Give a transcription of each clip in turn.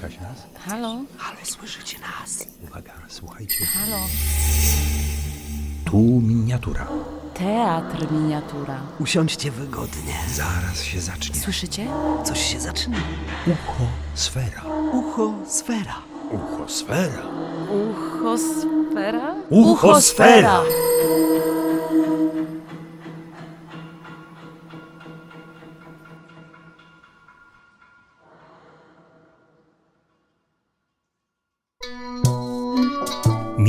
Słychać nas? Halo? Halo, słyszycie nas? Uwaga, słuchajcie. Halo? Tu miniatura. Teatr miniatura. Usiądźcie wygodnie. Zaraz się zacznie. Słyszycie? Coś się zaczyna. Ucho sfera. Ucho, sfera. Ucho sfera. Uchosfera? Uchosfera!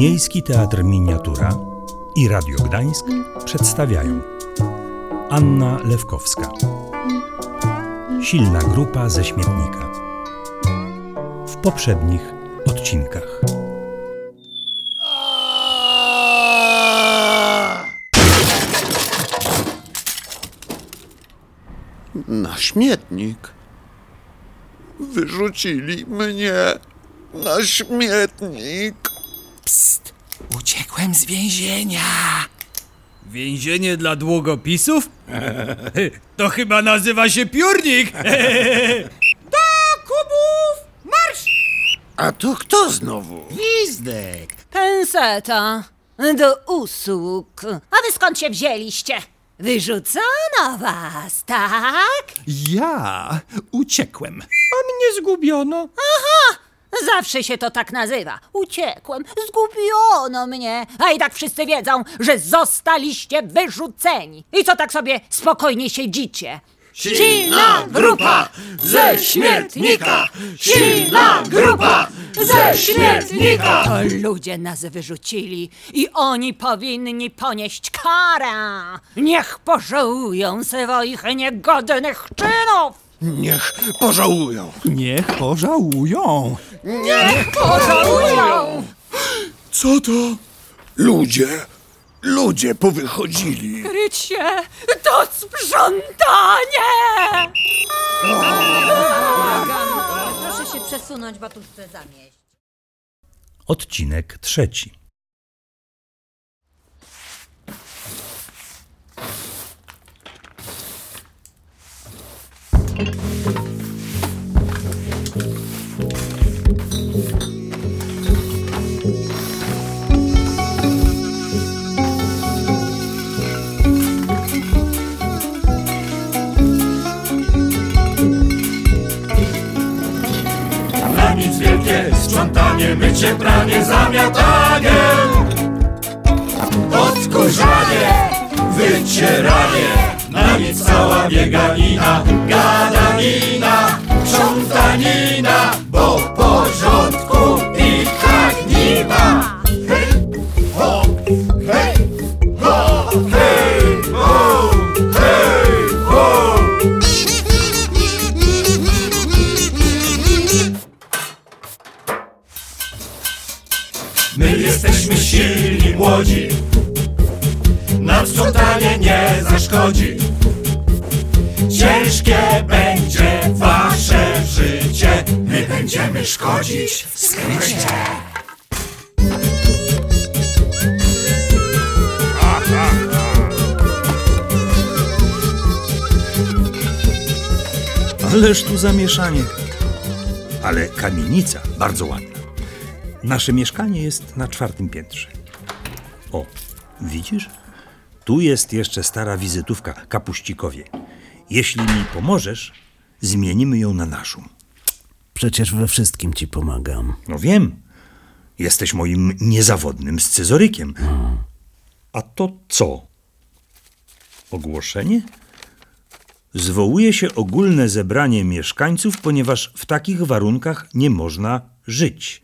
Miejski Teatr Miniatura i Radio Gdańsk przedstawiają Anna Lewkowska Silna grupa ze śmietnika W poprzednich odcinkach Na śmietnik. Wyrzucili mnie na śmietnik. Uciekłem z więzienia. Więzienie dla długopisów? To chyba nazywa się piórnik! Do kubów! Marsz! A to kto znowu? Gwizdek. Penseta do usług. A wy skąd się wzięliście? Wyrzucono was, tak? Ja uciekłem. A mnie zgubiono. Zawsze się to tak nazywa. Uciekłem, zgubiono mnie. A i tak wszyscy wiedzą, że zostaliście wyrzuceni. I co tak sobie spokojnie siedzicie? Silna grupa ze śmietnika! Silna grupa ze śmietnika! To ludzie nas wyrzucili i oni powinni ponieść karę. Niech pożałują swoich niegodnych czynów. Niech pożałują. Niech pożałują. Niech pożałują! Co to? Ludzie, ludzie powychodzili. Krycie, to sprzątanie! Proszę się przesunąć, bo tu chcę zamieść. Odcinek trzeci zaszkodzi Ciężkie będzie wasze życie My będziemy szkodzić skrycie Ależ tu zamieszanie. Ale kamienica bardzo ładna. Nasze mieszkanie jest na czwartym piętrze. O, widzisz? Tu jest jeszcze stara wizytówka Kapuścikowie. Jeśli mi pomożesz, zmienimy ją na naszą. Przecież we wszystkim ci pomagam. No wiem, jesteś moim niezawodnym scyzorykiem. A to co? Ogłoszenie? Zwołuje się ogólne zebranie mieszkańców, ponieważ w takich warunkach nie można żyć.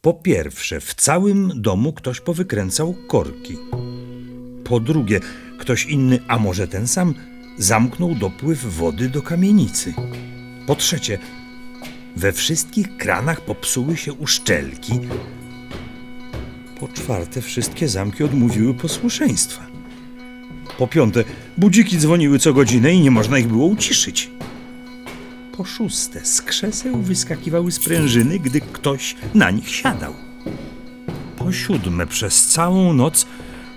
Po pierwsze, w całym domu ktoś powykręcał korki. Po drugie, ktoś inny, a może ten sam, zamknął dopływ wody do kamienicy. Po trzecie, we wszystkich kranach popsuły się uszczelki. Po czwarte, wszystkie zamki odmówiły posłuszeństwa. Po piąte, budziki dzwoniły co godzinę i nie można ich było uciszyć. Po szóste, z krzeseł wyskakiwały sprężyny, gdy ktoś na nich siadał. Po siódme, przez całą noc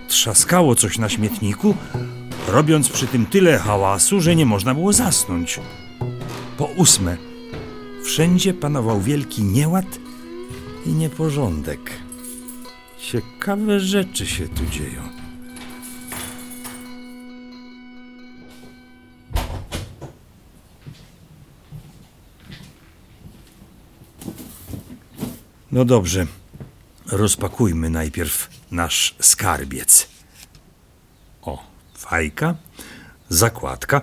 trzaskało coś na śmietniku, robiąc przy tym tyle hałasu, że nie można było zasnąć. Po ósme, Wszędzie panował wielki nieład i nieporządek. Ciekawe rzeczy się tu dzieją. No dobrze, rozpakujmy najpierw nasz skarbiec. O, fajka, zakładka.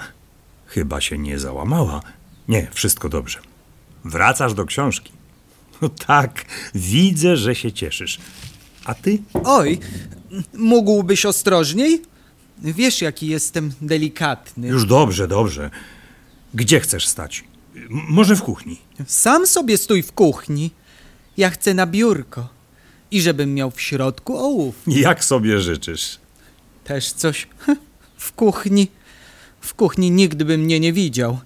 Chyba się nie załamała. Nie, wszystko dobrze. Wracasz do książki. No tak, widzę, że się cieszysz. A ty? Oj, mógłbyś ostrożniej? Wiesz, jaki jestem delikatny. Już dobrze, dobrze. Gdzie chcesz stać? M- może w kuchni. Sam sobie stój w kuchni. Ja chcę na biurko. I żebym miał w środku ołów. Jak sobie życzysz? Też coś w kuchni. W kuchni nigdy by mnie nie widział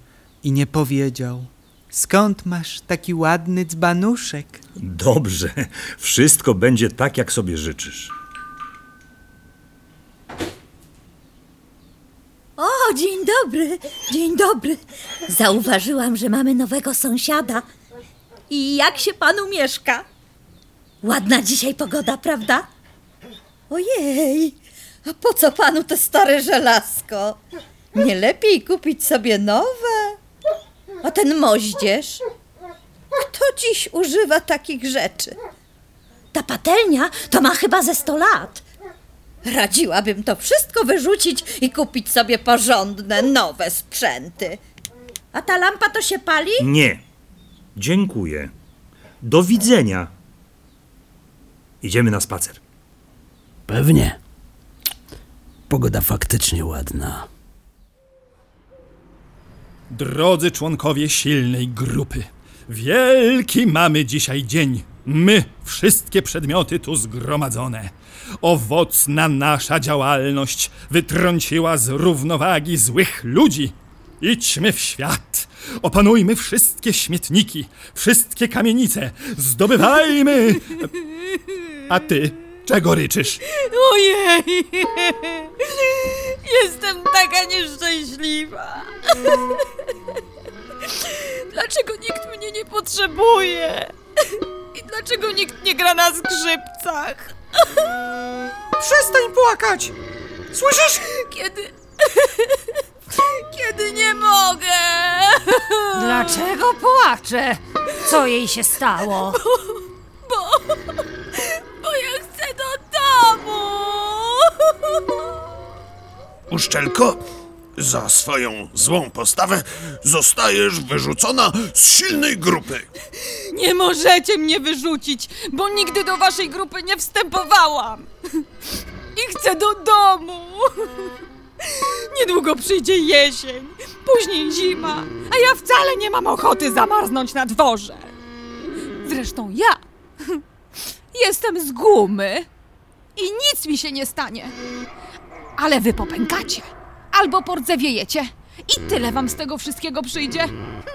i nie powiedział. Skąd masz taki ładny dzbanuszek? Dobrze, wszystko będzie tak, jak sobie życzysz. O, dzień dobry, dzień dobry. Zauważyłam, że mamy nowego sąsiada. I jak się panu mieszka? Ładna dzisiaj pogoda, prawda? Ojej, a po co panu te stare żelazko? Nie lepiej kupić sobie nowe? A ten moździerz? Kto dziś używa takich rzeczy? Ta patelnia to ma chyba ze sto lat. Radziłabym to wszystko wyrzucić i kupić sobie porządne, nowe sprzęty. A ta lampa to się pali? Nie. Dziękuję. Do widzenia. Idziemy na spacer. Pewnie. Pogoda faktycznie ładna. Drodzy członkowie silnej grupy, wielki mamy dzisiaj dzień. My, wszystkie przedmioty tu zgromadzone. Owocna nasza działalność wytrąciła z równowagi złych ludzi. Idźmy w świat, opanujmy wszystkie śmietniki, wszystkie kamienice, zdobywajmy. A ty, czego ryczysz? Ojej! Jestem taka nieszczęśliwa. Dlaczego nikt mnie nie potrzebuje? I dlaczego nikt nie gra na skrzypcach? Przestań płakać! Słyszysz? Kiedy. Kiedy nie mogę! Dlaczego płacze? Co jej się stało? Bo Uszczelko, za swoją złą postawę zostajesz wyrzucona z silnej grupy. Nie możecie mnie wyrzucić, bo nigdy do waszej grupy nie wstępowałam. I chcę do domu. Niedługo przyjdzie jesień, później zima, a ja wcale nie mam ochoty zamarznąć na dworze. Zresztą ja jestem z gumy i nic mi się nie stanie. Ale wy popękacie albo pordzewiejecie i tyle wam z tego wszystkiego przyjdzie.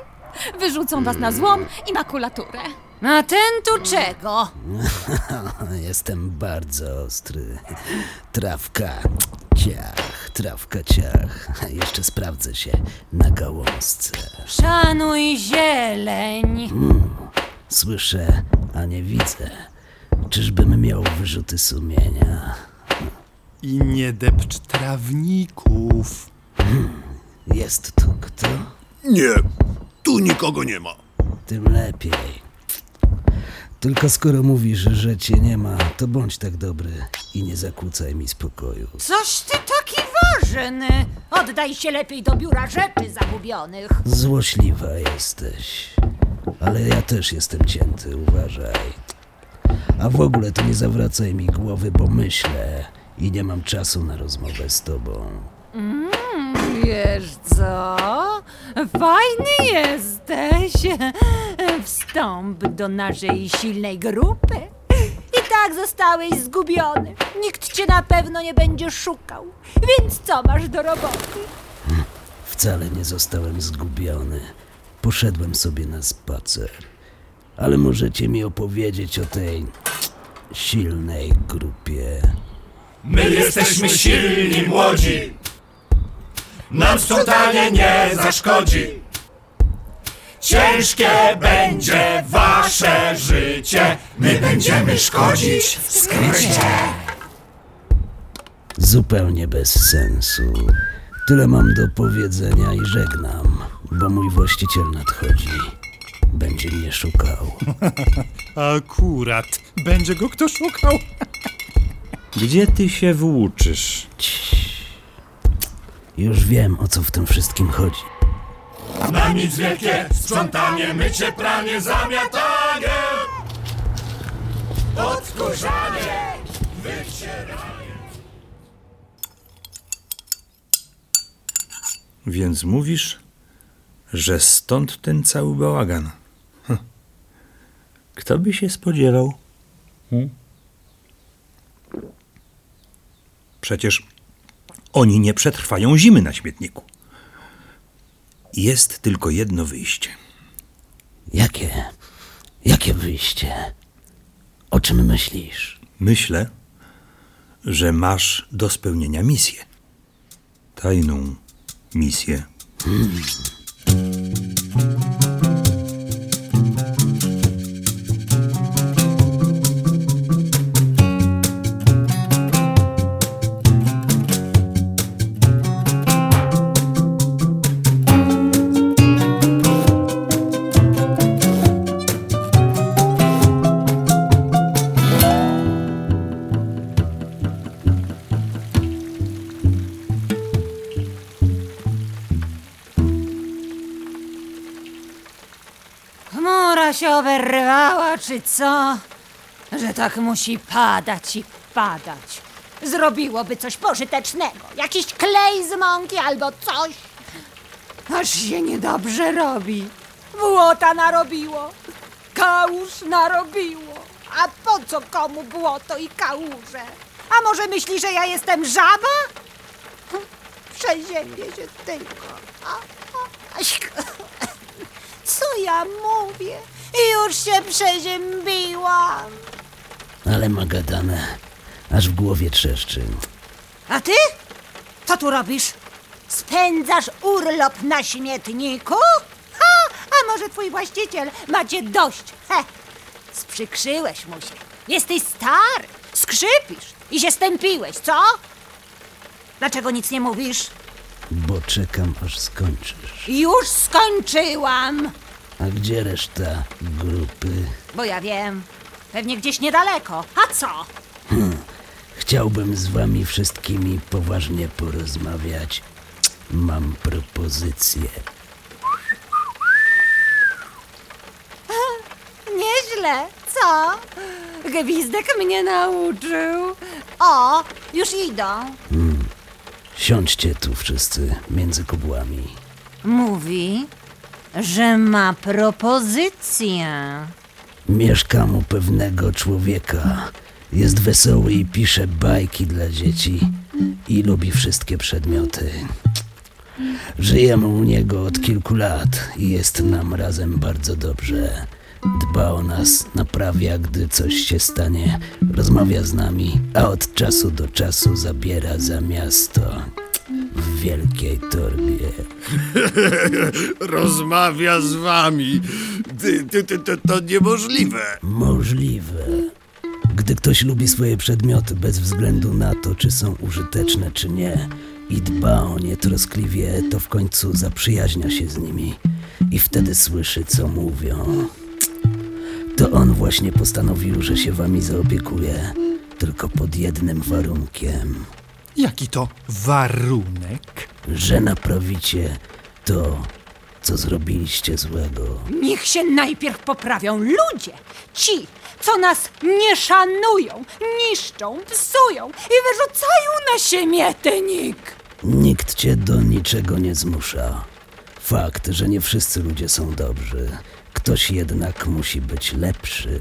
Wyrzucą was na złom i makulaturę. A ten tu czego? Jestem bardzo ostry. Trawka, ciach, trawka, ciach. Jeszcze sprawdzę się na gałązce. Szanuj zieleń. Słyszę, a nie widzę. Czyżbym miał wyrzuty sumienia? I nie depcz trawników. Jest tu kto? Nie, tu nikogo nie ma. Tym lepiej. Tylko skoro mówisz, że cię nie ma, to bądź tak dobry i nie zakłócaj mi spokoju. Coś ty taki ważny. Oddaj się lepiej do biura rzeczy zagubionych. Złośliwa jesteś. Ale ja też jestem cięty, uważaj. A w ogóle to nie zawracaj mi głowy, bo myślę i nie mam czasu na rozmowę z tobą. Wiesz co? Fajny jesteś. Wstąp do naszej silnej grupy. I tak zostałeś zgubiony. Nikt cię na pewno nie będzie szukał. Więc co masz do roboty? Wcale nie zostałem zgubiony. Poszedłem sobie na spacer. Ale możecie mi opowiedzieć o tej silnej grupie. My jesteśmy silni, młodzi. Nam sprzątanie nie zaszkodzi. Ciężkie będzie wasze życie, my będziemy szkodzić w skrycie. Zupełnie bez sensu. Tyle mam do powiedzenia i żegnam, bo mój właściciel nadchodzi. Będzie mnie szukał. Akurat. Będzie go kto szukał. Gdzie ty się włóczysz? Już wiem, o co w tym wszystkim chodzi. Na nic wielkie sprzątanie, mycie, pranie, zamiatanie. Odkurzanie, wycieranie. Więc mówisz, że stąd ten cały bałagan. Hm. Kto by się spodziewał? Przecież oni nie przetrwają zimy na śmietniku. Jest tylko jedno wyjście. Jakie? Jakie wyjście? O czym myślisz? Myślę, że masz do spełnienia misję. Tajną misję. Chmura się oberwała, czy co? Że tak musi padać i padać. Zrobiłoby coś pożytecznego. Jakiś klej z mąki albo coś. Aż się niedobrze robi. Błota narobiło. Kałuż narobiło. A po co komu błoto i kałuże? A może myśli, że ja jestem żaba? Przeziębię się tylko. A, a, aś- co ja mówię? Już się przeziębiłam. Ale ma gadane, aż w głowie trzeszczy. A ty? Co tu robisz? Spędzasz urlop na śmietniku? Ha, a może twój właściciel macie dość? He, sprzykrzyłeś mu się. Jesteś stary, skrzypisz i się stępiłeś, co? Dlaczego nic nie mówisz? Bo czekam, aż skończysz. Już skończyłam, A gdzie reszta grupy? bo ja wiem. Pewnie gdzieś niedaleko. A co? Chciałbym z wami wszystkimi poważnie porozmawiać. Mam propozycję. Nieźle, co? Gwizdek mnie nauczył. O, już idą. Siądźcie tu wszyscy między kubłami. Mówi, że ma propozycję. Mieszkam u pewnego człowieka. Jest wesoły i pisze bajki dla dzieci i lubi wszystkie przedmioty. Żyjemy u niego od kilku lat i jest nam razem bardzo dobrze. Dba o nas, naprawia, gdy coś się stanie, rozmawia z nami, a od czasu do czasu zabiera za miasto w wielkiej torbie. Rozmawia z wami. Ty, ty, ty, ty, to niemożliwe. Możliwe. Gdy ktoś lubi swoje przedmioty bez względu na to, czy są użyteczne, czy nie, i dba o nie troskliwie, to w końcu zaprzyjaźnia się z nimi i wtedy słyszy, co mówią. To on właśnie postanowił, że się wami zaopiekuje, tylko pod jednym warunkiem, Jaki to warunek? że naprawicie to, co zrobiliście złego. Niech się najpierw poprawią ludzie. Ci, co nas nie szanują, niszczą, psują i wyrzucają na śmietnik. Nikt cię do niczego nie zmusza. Fakt, że nie wszyscy ludzie są dobrzy. Ktoś jednak musi być lepszy.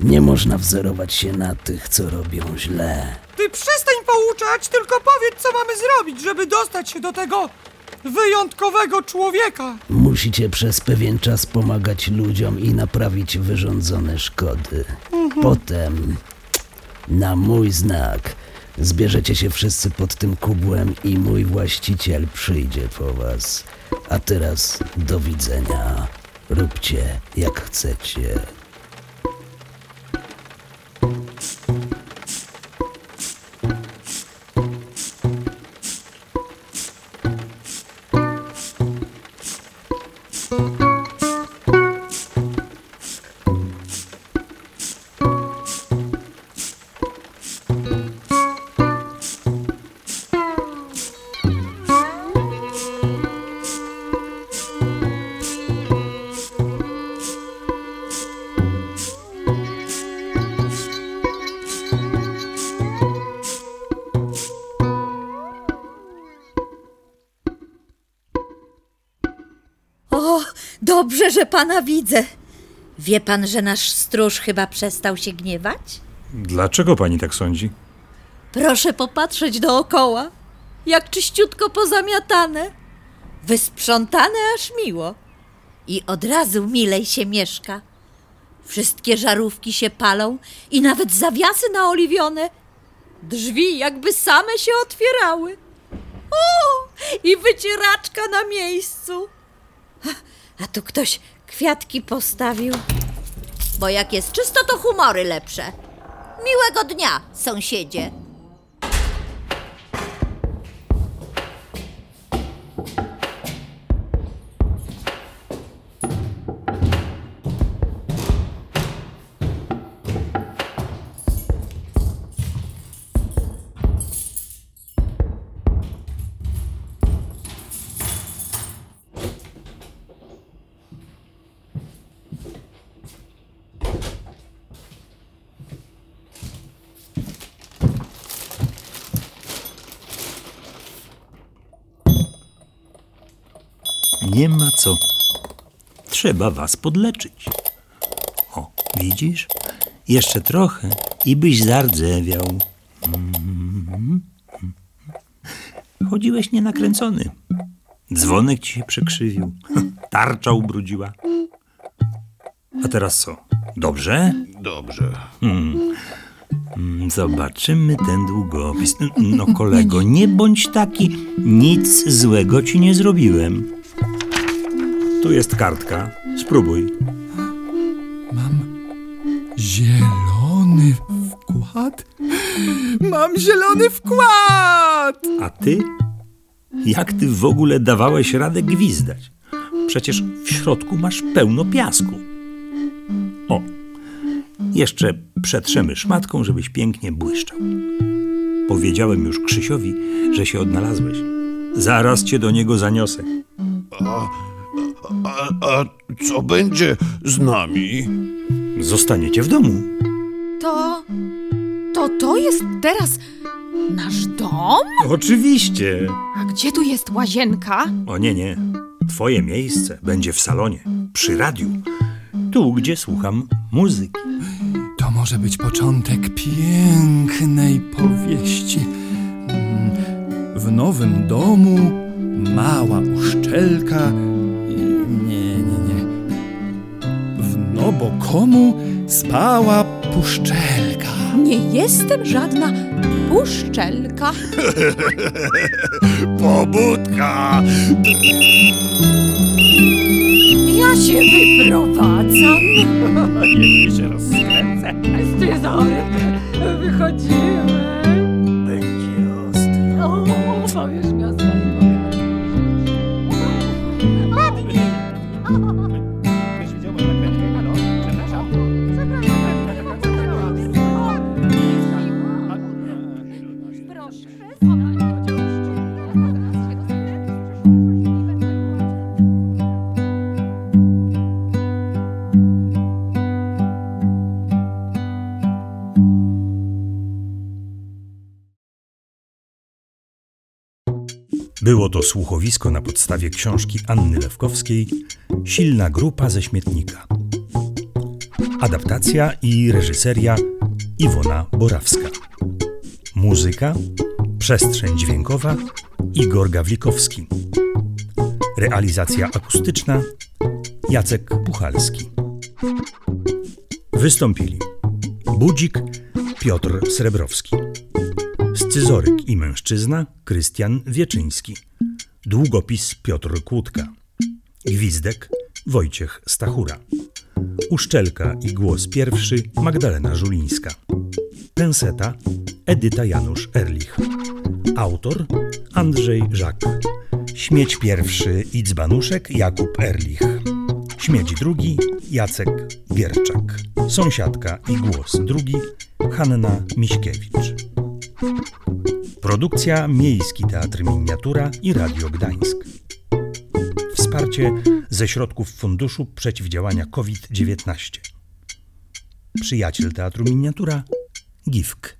Nie można wzorować się na tych, co robią źle. Ty przestań pouczać, tylko powiedz, co mamy zrobić, żeby dostać się do tego wyjątkowego człowieka. Musicie przez pewien czas pomagać ludziom i naprawić wyrządzone szkody. Potem, na mój znak, Zbierzecie się wszyscy pod tym kubłem i mój właściciel przyjdzie po was. A teraz do widzenia. Róbcie jak chcecie. Dobrze, że pana widzę. Wie pan, że nasz stróż chyba przestał się gniewać? Dlaczego pani tak sądzi? Proszę popatrzeć dookoła. Jak czyściutko pozamiatane. Wysprzątane aż miło. I od razu milej się mieszka. Wszystkie żarówki się palą i nawet zawiasy naoliwione. Drzwi jakby same się otwierały. O, i wycieraczka na miejscu. A tu ktoś kwiatki postawił. Bo jak jest czysto, to humory lepsze. Miłego dnia, sąsiedzie. Nie ma co. Trzeba was podleczyć. O, widzisz? Jeszcze trochę i byś zardzewiał. Chodziłeś nienakręcony. Dzwonek ci się przekrzywił. Tarcza ubrudziła. A teraz co? Dobrze? Dobrze. Mm, Zobaczymy ten długopis. No, kolego, nie bądź taki. Nic złego ci nie zrobiłem. Tu jest kartka. Spróbuj. Zielony wkład? Mam zielony wkład! A ty? Jak ty w ogóle dawałeś radę gwizdać? Przecież w środku masz pełno piasku. O, jeszcze przetrzemy szmatką, żebyś pięknie błyszczał. Powiedziałem już Krzysiowi, że się odnalazłeś. Zaraz cię do niego zaniosę. A, a co będzie z nami? Zostaniecie w domu. To. To to jest teraz nasz dom? Oczywiście. A gdzie tu jest łazienka? O nie, nie. Twoje miejsce będzie w salonie, przy radiu. Tu, gdzie słucham muzyki. To może być początek pięknej powieści. Mm, W nowym domu mała uszczelka. W nobokomu spała puszczelka. Nie jestem żadna puszczelka. Pobudka! Ja się wyprowadzam. Jeśli się rozkręcę. Scyzoryk, wychodzimy. Będzie ostro. O, powiesz Było to słuchowisko na podstawie książki Anny Lewkowskiej Silna grupa ze śmietnika. Adaptacja i reżyseria Iwona Borawska. Muzyka, przestrzeń dźwiękowa Igor Gawlikowski. Realizacja akustyczna Jacek Puchalski. Wystąpili Budzik Piotr Srebrowski. Scyzoryk i mężczyzna Krystian Wieczyński. Długopis Piotr Kłódka. Gwizdek Wojciech Stachura. Uszczelka i głos pierwszy Magdalena Żulińska. Penseta Edyta Janusz Erlich. Autor Andrzej Żak. Śmieć pierwszy i dzbanuszek Jakub Erlich. Śmieć drugi Jacek Gierczak. Sąsiadka i głos drugi Hanna Miśkiewicz. Produkcja Miejski Teatr Miniatura i Radio Gdańsk. Wsparcie ze środków Funduszu Przeciwdziałania COVID-19. Przyjaciel Teatru Miniatura GIFK.